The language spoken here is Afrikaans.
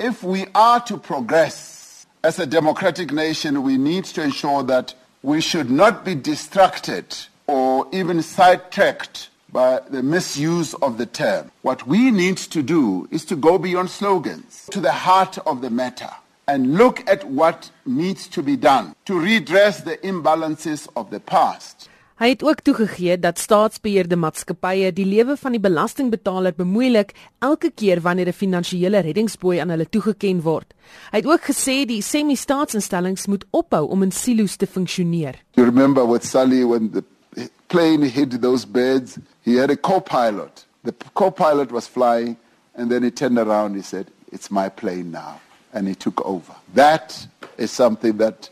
If we are to progress as a democratic nation, we need to ensure that we should not be distracted or even sidetracked by the misuse of the term. What we need to do is to go beyond slogans to the heart of the matter and look at what needs to be done to redress the imbalances of the past. Hy het ook toegegee dat staatsbeheerde maatskappye die lewe van die belastingbetaler bemoeilik elke keer wanneer 'n finansiële reddingsboei aan hulle toegeken word. Hy het ook gesê die semi-staatsinstellings moet ophou om in silo's te funksioneer. You remember with Sally when the plane hit those birds, he had a co-pilot. The co-pilot was flying and then he turned around he said, "It's my plane now." And he took over. That is something that